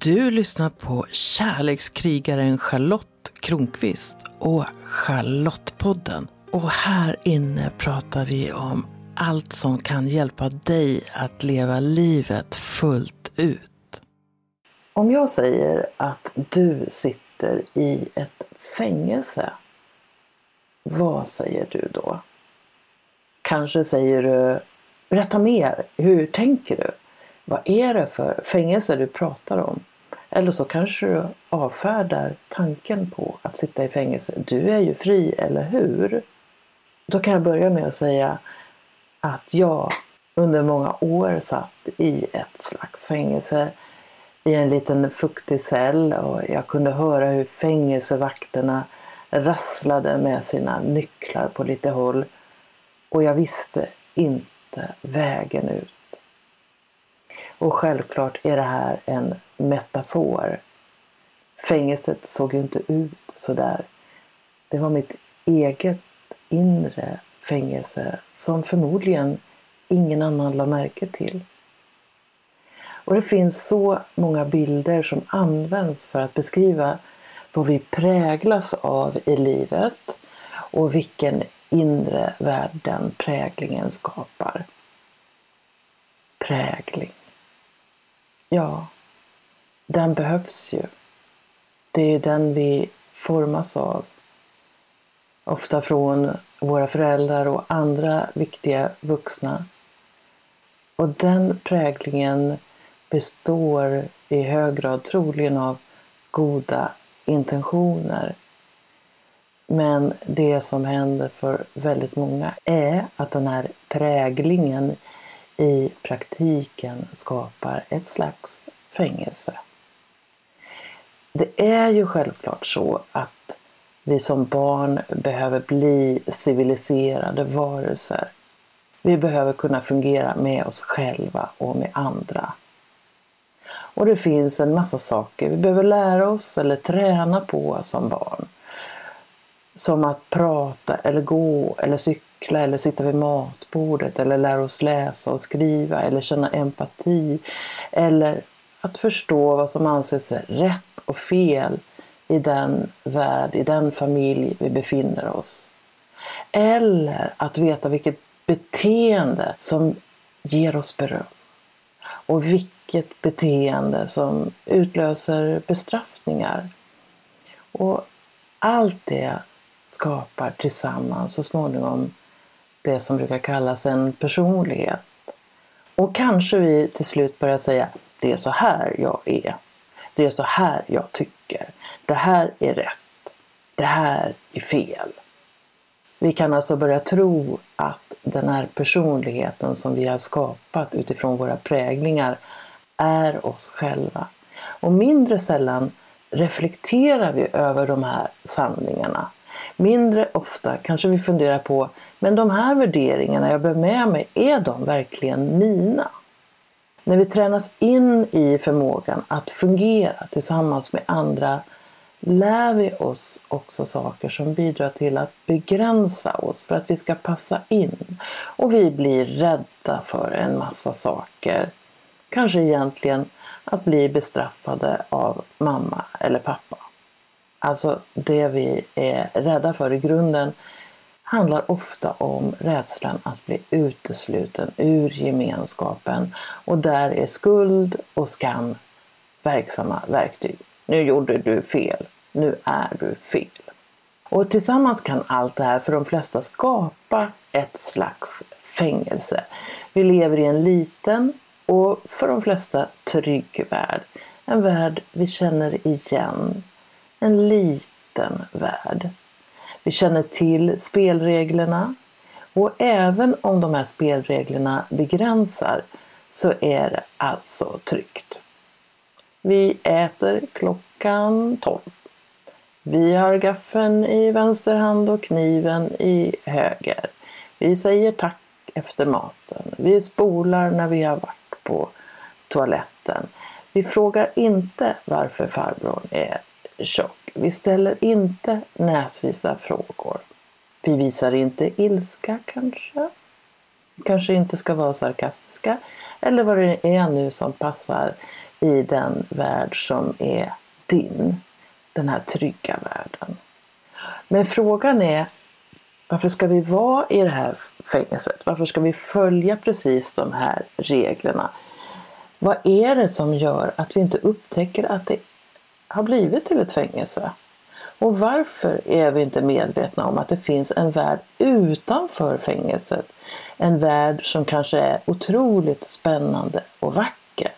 Du lyssnar på kärlekskrigaren Charlotte Kronqvist och Charlottepodden. Och här inne pratar vi om allt som kan hjälpa dig att leva livet fullt ut. Om jag säger att du sitter i ett fängelse, vad säger du då? Kanske säger du Berätta mer, hur tänker du? Vad är det för fängelse du pratar om? Eller så kanske du avfärdar tanken på att sitta i fängelse. Du är ju fri, eller hur? Då kan jag börja med att säga att jag under många år satt i ett slags fängelse i en liten fuktig cell och jag kunde höra hur fängelsevakterna rasslade med sina nycklar på lite håll. Och jag visste inte vägen ut. Och självklart är det här en metafor. Fängelset såg ju inte ut sådär. Det var mitt eget inre fängelse som förmodligen ingen annan la märke till. Och det finns så många bilder som används för att beskriva vad vi präglas av i livet och vilken inre värld den präglingen skapar. Prägling. Ja, den behövs ju. Det är den vi formas av. Ofta från våra föräldrar och andra viktiga vuxna. Och den präglingen består i hög grad troligen av goda intentioner. Men det som händer för väldigt många är att den här präglingen i praktiken skapar ett slags fängelse. Det är ju självklart så att vi som barn behöver bli civiliserade varelser. Vi behöver kunna fungera med oss själva och med andra. Och det finns en massa saker vi behöver lära oss eller träna på som barn. Som att prata eller gå eller cykla eller sitta vid matbordet eller lära oss läsa och skriva eller känna empati. Eller att förstå vad som anses rätt och fel i den värld, i den familj vi befinner oss. Eller att veta vilket beteende som ger oss beröm. Och vilket beteende som utlöser bestraffningar. Och allt det skapar tillsammans så småningom det som brukar kallas en personlighet. Och kanske vi till slut börjar säga det är så här jag är. Det är så här jag tycker. Det här är rätt. Det här är fel. Vi kan alltså börja tro att den här personligheten som vi har skapat utifrån våra präglingar är oss själva. Och mindre sällan reflekterar vi över de här sanningarna. Mindre ofta kanske vi funderar på, men de här värderingarna jag bär med mig, är de verkligen mina? När vi tränas in i förmågan att fungera tillsammans med andra lär vi oss också saker som bidrar till att begränsa oss för att vi ska passa in. Och vi blir rädda för en massa saker. Kanske egentligen att bli bestraffade av mamma eller pappa. Alltså det vi är rädda för i grunden handlar ofta om rädslan att bli utesluten ur gemenskapen och där är skuld och skam verksamma verktyg. Nu gjorde du fel, nu är du fel. Och tillsammans kan allt det här för de flesta skapa ett slags fängelse. Vi lever i en liten och för de flesta trygg värld. En värld vi känner igen. En liten värld. Vi känner till spelreglerna och även om de här spelreglerna begränsar så är det alltså tryggt. Vi äter klockan 12. Vi har gaffeln i vänster hand och kniven i höger. Vi säger tack efter maten. Vi spolar när vi har varit på toaletten. Vi frågar inte varför farbrorn är tjock. Vi ställer inte näsvisa frågor. Vi visar inte ilska kanske. Kanske inte ska vara sarkastiska. Eller vad det är nu som passar i den värld som är din. Den här trygga världen. Men frågan är varför ska vi vara i det här fängelset? Varför ska vi följa precis de här reglerna? Vad är det som gör att vi inte upptäcker att det har blivit till ett fängelse? Och varför är vi inte medvetna om att det finns en värld utanför fängelset? En värld som kanske är otroligt spännande och vacker.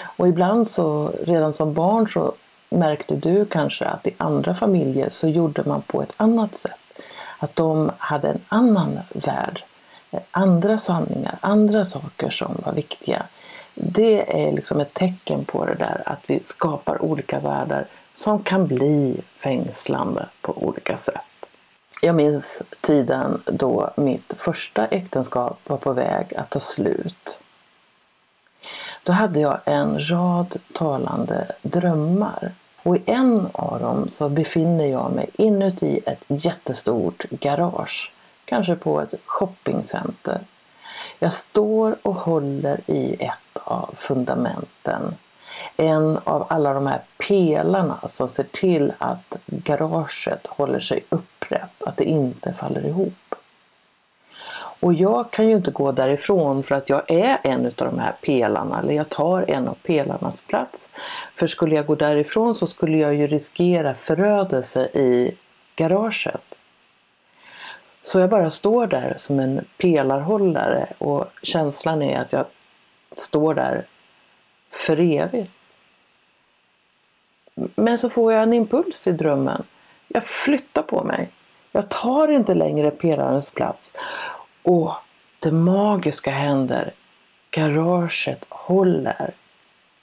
Och ibland så, redan som barn så märkte du kanske att i andra familjer så gjorde man på ett annat sätt. Att de hade en annan värld, andra sanningar, andra saker som var viktiga. Det är liksom ett tecken på det där att vi skapar olika världar som kan bli fängslande på olika sätt. Jag minns tiden då mitt första äktenskap var på väg att ta slut. Då hade jag en rad talande drömmar. Och i en av dem så befinner jag mig inuti ett jättestort garage. Kanske på ett shoppingcenter. Jag står och håller i ett av fundamenten en av alla de här pelarna som ser till att garaget håller sig upprätt, att det inte faller ihop. Och jag kan ju inte gå därifrån för att jag är en av de här pelarna, eller jag tar en av pelarnas plats. För skulle jag gå därifrån så skulle jag ju riskera förödelse i garaget. Så jag bara står där som en pelarhållare och känslan är att jag står där för evigt. Men så får jag en impuls i drömmen. Jag flyttar på mig. Jag tar inte längre pelarens plats. Och det magiska händer. Garaget håller.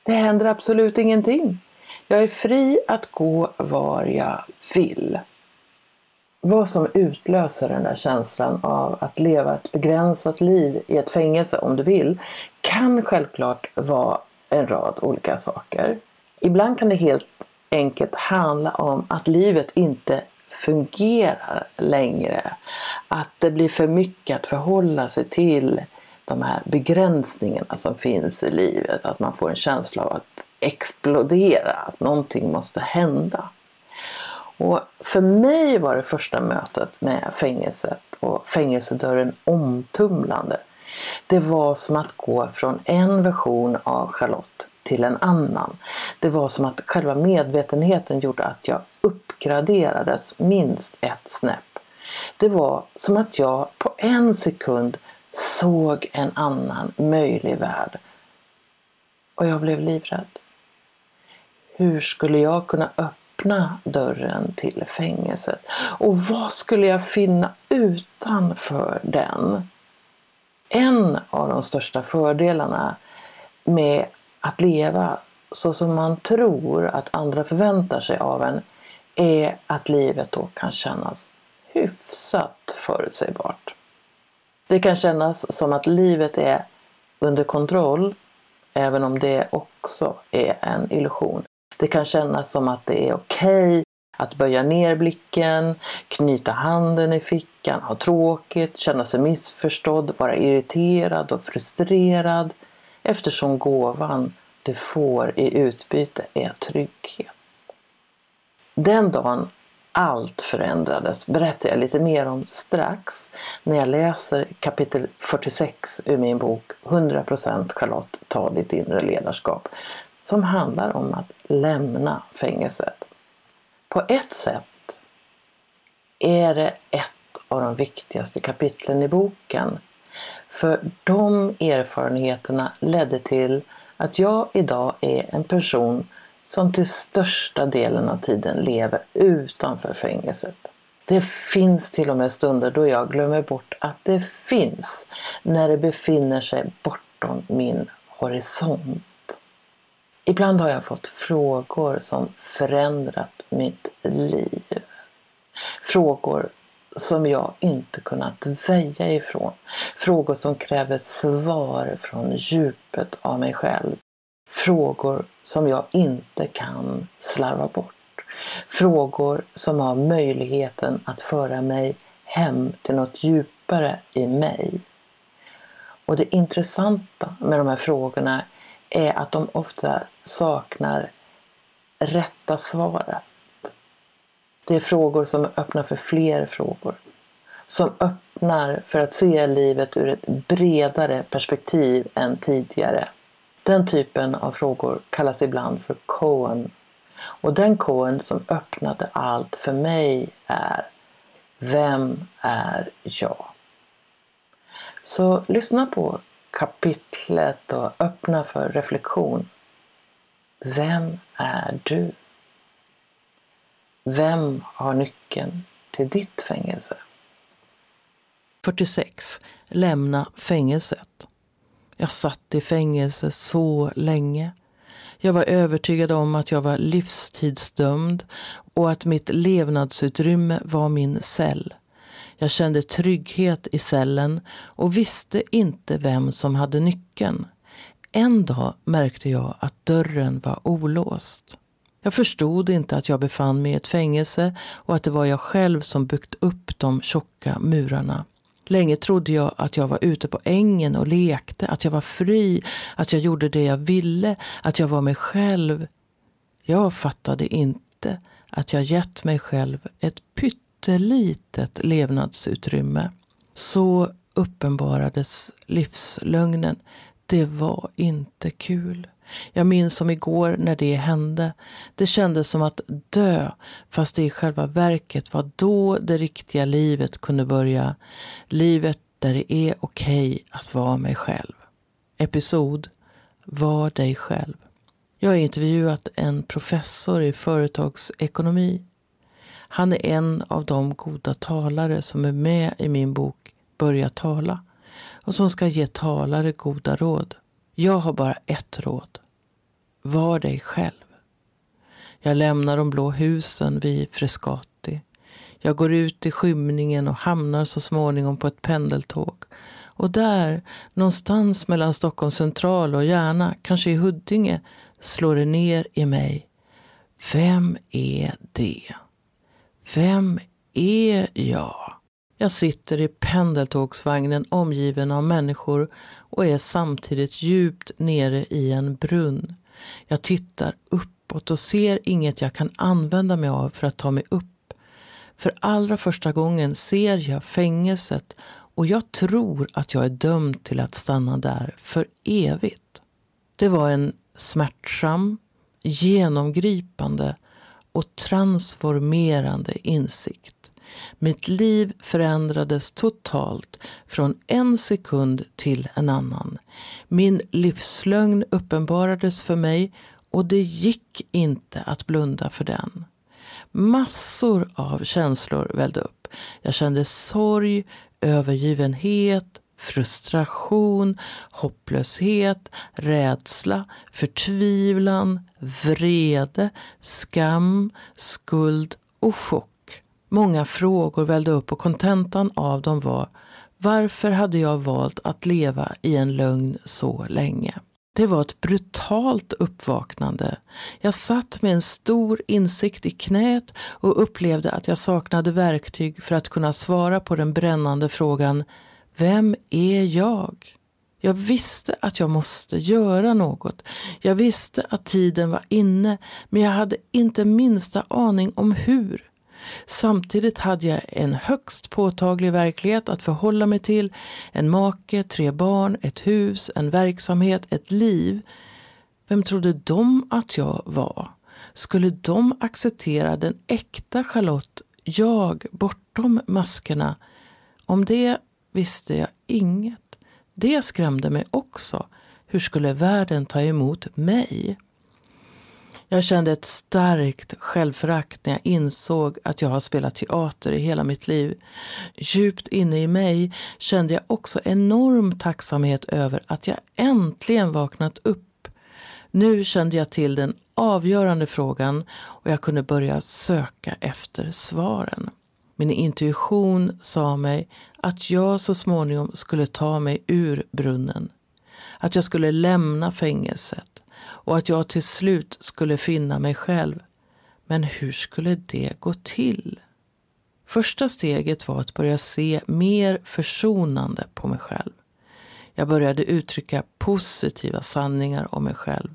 Det händer absolut ingenting. Jag är fri att gå var jag vill. Vad som utlöser den där känslan av att leva ett begränsat liv i ett fängelse om du vill kan självklart vara en rad olika saker. Ibland kan det helt enkelt handla om att livet inte fungerar längre. Att det blir för mycket att förhålla sig till de här begränsningarna som finns i livet. Att man får en känsla av att explodera, att någonting måste hända. Och för mig var det första mötet med fängelset och fängelsedörren omtumlande. Det var som att gå från en version av Charlotte till en annan. Det var som att själva medvetenheten gjorde att jag uppgraderades minst ett snäpp. Det var som att jag på en sekund såg en annan möjlig värld. Och jag blev livrädd. Hur skulle jag kunna öppna dörren till fängelset? Och vad skulle jag finna utanför den? En av de största fördelarna med att leva så som man tror att andra förväntar sig av en är att livet då kan kännas hyfsat förutsägbart. Det kan kännas som att livet är under kontroll även om det också är en illusion. Det kan kännas som att det är okej okay att böja ner blicken, knyta handen i fickan, ha tråkigt, känna sig missförstådd, vara irriterad och frustrerad eftersom gåvan du får i utbyte är trygghet. Den dagen allt förändrades berättar jag lite mer om strax när jag läser kapitel 46 ur min bok 100% Charlotte, ta ditt inre ledarskap som handlar om att lämna fängelset. På ett sätt är det ett av de viktigaste kapitlen i boken. För de erfarenheterna ledde till att jag idag är en person som till största delen av tiden lever utanför fängelset. Det finns till och med stunder då jag glömmer bort att det finns när det befinner sig bortom min horisont. Ibland har jag fått frågor som förändrat mitt liv. Frågor som jag inte kunnat väja ifrån. Frågor som kräver svar från djupet av mig själv. Frågor som jag inte kan slarva bort. Frågor som har möjligheten att föra mig hem till något djupare i mig. Och det intressanta med de här frågorna är att de ofta saknar rätta svaret. Det är frågor som öppnar för fler frågor. Som öppnar för att se livet ur ett bredare perspektiv än tidigare. Den typen av frågor kallas ibland för koen. Och den koen som öppnade allt för mig är Vem är jag? Så lyssna på kapitlet och öppna för reflektion. Vem är du? Vem har nyckeln till ditt fängelse? 46. Lämna fängelset. Jag satt i fängelse så länge. Jag var övertygad om att jag var livstidsdömd och att mitt levnadsutrymme var min cell. Jag kände trygghet i cellen och visste inte vem som hade nyckeln. En dag märkte jag att dörren var olåst. Jag förstod inte att jag befann mig i ett fängelse och att det var jag själv som byggt upp de tjocka murarna. Länge trodde jag att jag var ute på ängen och lekte, att jag var fri, att jag gjorde det jag ville, att jag var mig själv. Jag fattade inte att jag gett mig själv ett pytt pyttelitet levnadsutrymme. Så uppenbarades livslögnen. Det var inte kul. Jag minns som igår när det hände. Det kändes som att dö, fast det i själva verket var då det riktiga livet kunde börja. Livet där det är okej okay att vara mig själv. Episod Var dig själv. Jag har intervjuat en professor i företagsekonomi. Han är en av de goda talare som är med i min bok Börja tala och som ska ge talare goda råd. Jag har bara ett råd. Var dig själv. Jag lämnar de blå husen vid Frescati. Jag går ut i skymningen och hamnar så småningom på ett pendeltåg. Och där, någonstans mellan Stockholms central och Järna, kanske i Huddinge, slår det ner i mig. Vem är det? Vem är jag? Jag sitter i pendeltågsvagnen omgiven av människor och är samtidigt djupt nere i en brunn. Jag tittar uppåt och ser inget jag kan använda mig av för att ta mig upp. För allra första gången ser jag fängelset och jag tror att jag är dömd till att stanna där för evigt. Det var en smärtsam, genomgripande och transformerande insikt. Mitt liv förändrades totalt från en sekund till en annan. Min livslögn uppenbarades för mig och det gick inte att blunda för den. Massor av känslor vällde upp. Jag kände sorg, övergivenhet, frustration, hopplöshet, rädsla, förtvivlan, vrede, skam, skuld och chock. Många frågor vällde upp och kontentan av dem var varför hade jag valt att leva i en lögn så länge? Det var ett brutalt uppvaknande. Jag satt med en stor insikt i knät och upplevde att jag saknade verktyg för att kunna svara på den brännande frågan vem är jag? Jag visste att jag måste göra något. Jag visste att tiden var inne, men jag hade inte minsta aning om hur. Samtidigt hade jag en högst påtaglig verklighet att förhålla mig till. En make, tre barn, ett hus, en verksamhet, ett liv. Vem trodde de att jag var? Skulle de acceptera den äkta Charlotte, jag, bortom maskerna? Om det visste jag inget. Det skrämde mig också. Hur skulle världen ta emot mig? Jag kände ett starkt självförakt när jag insåg att jag har spelat teater i hela mitt liv. Djupt inne i mig kände jag också enorm tacksamhet över att jag äntligen vaknat upp. Nu kände jag till den avgörande frågan och jag kunde börja söka efter svaren. Min intuition sa mig att jag så småningom skulle ta mig ur brunnen. Att jag skulle lämna fängelset och att jag till slut skulle finna mig själv. Men hur skulle det gå till? Första steget var att börja se mer försonande på mig själv. Jag började uttrycka positiva sanningar om mig själv.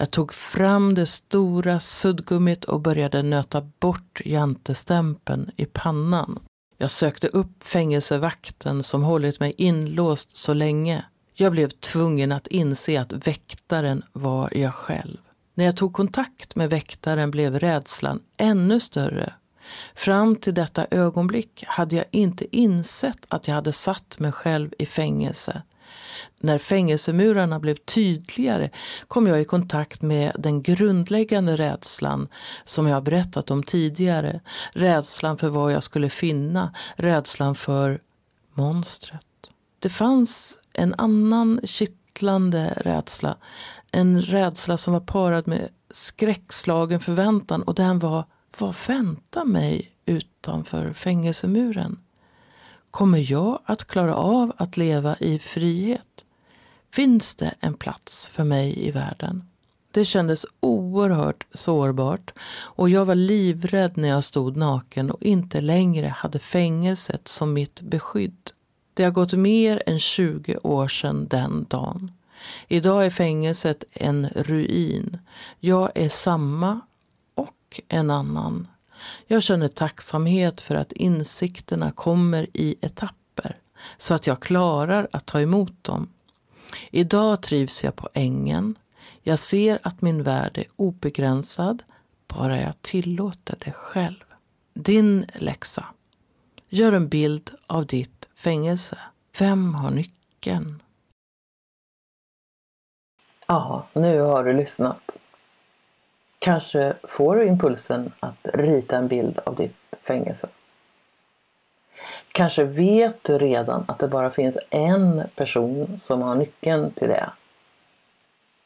Jag tog fram det stora suddgummit och började nöta bort jantestämpeln i pannan. Jag sökte upp fängelsevakten som hållit mig inlåst så länge. Jag blev tvungen att inse att väktaren var jag själv. När jag tog kontakt med väktaren blev rädslan ännu större. Fram till detta ögonblick hade jag inte insett att jag hade satt mig själv i fängelse. När fängelsemurarna blev tydligare kom jag i kontakt med den grundläggande rädslan som jag berättat om tidigare. Rädslan för vad jag skulle finna, rädslan för monstret. Det fanns en annan kittlande rädsla. En rädsla som var parad med skräckslagen förväntan och den var, vad väntar mig utanför fängelsemuren? Kommer jag att klara av att leva i frihet? Finns det en plats för mig i världen? Det kändes oerhört sårbart och jag var livrädd när jag stod naken och inte längre hade fängelset som mitt beskydd. Det har gått mer än 20 år sedan den dagen. Idag är fängelset en ruin. Jag är samma och en annan. Jag känner tacksamhet för att insikterna kommer i etapper så att jag klarar att ta emot dem. Idag trivs jag på ängen. Jag ser att min värld är obegränsad bara jag tillåter det själv. Din läxa. Gör en bild av ditt fängelse. Vem har nyckeln? Ja, nu har du lyssnat. Kanske får du impulsen att rita en bild av ditt fängelse. Kanske vet du redan att det bara finns en person som har nyckeln till det.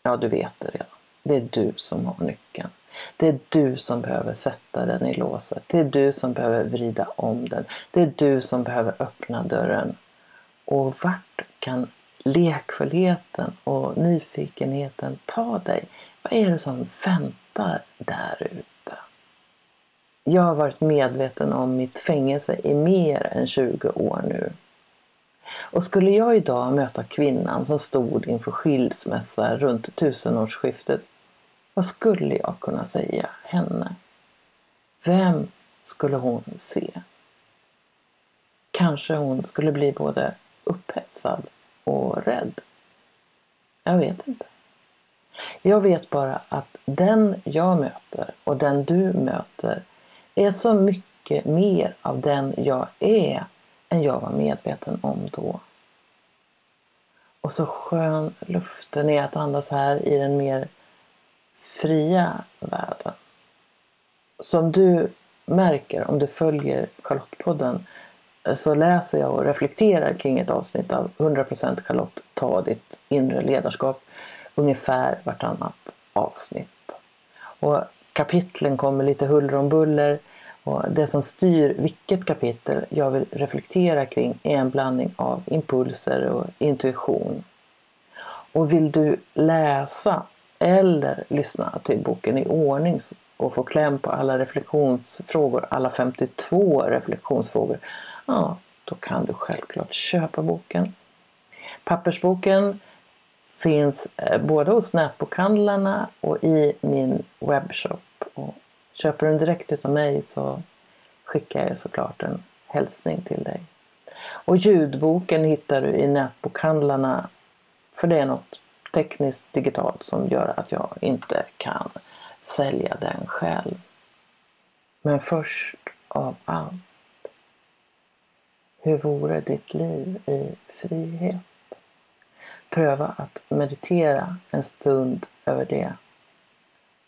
Ja, du vet det redan. Det är du som har nyckeln. Det är du som behöver sätta den i låset. Det är du som behöver vrida om den. Det är du som behöver öppna dörren. Och vart kan lekfullheten och nyfikenheten ta dig? Vad är det som väntar där ute? Jag har varit medveten om mitt fängelse i mer än 20 år nu. Och skulle jag idag möta kvinnan som stod inför skilsmässa runt tusenårsskiftet, vad skulle jag kunna säga henne? Vem skulle hon se? Kanske hon skulle bli både upphetsad och rädd. Jag vet inte. Jag vet bara att den jag möter och den du möter är så mycket mer av den jag är än jag var medveten om då. Och så skön luften är att andas här i den mer fria världen. Som du märker om du följer Charlottepodden eh, så läser jag och reflekterar kring ett avsnitt av 100% Charlotte, ta ditt inre ledarskap ungefär vartannat avsnitt. Och kapitlen kommer lite huller om buller och det som styr vilket kapitel jag vill reflektera kring är en blandning av impulser och intuition. Och vill du läsa eller lyssna till boken i ordning och få kläm på alla reflektionsfrågor, alla 52 reflektionsfrågor, ja, då kan du självklart köpa boken. Pappersboken finns eh, både hos nätbokhandlarna och i min webbshop. Och köper du den direkt utav mig så skickar jag såklart en hälsning till dig. Och ljudboken hittar du i nätbokhandlarna för det är något tekniskt digitalt som gör att jag inte kan sälja den själv. Men först av allt, hur vore ditt liv i frihet? Pröva att meditera en stund över det.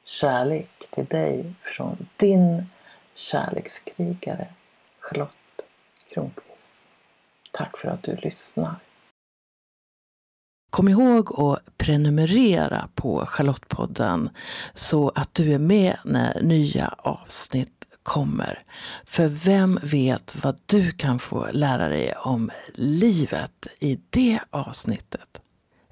Kärlek till dig från din kärlekskrigare Charlotte Kronqvist. Tack för att du lyssnar. Kom ihåg att prenumerera på Charlottepodden så att du är med när nya avsnitt kommer. För vem vet vad du kan få lära dig om livet i det avsnittet?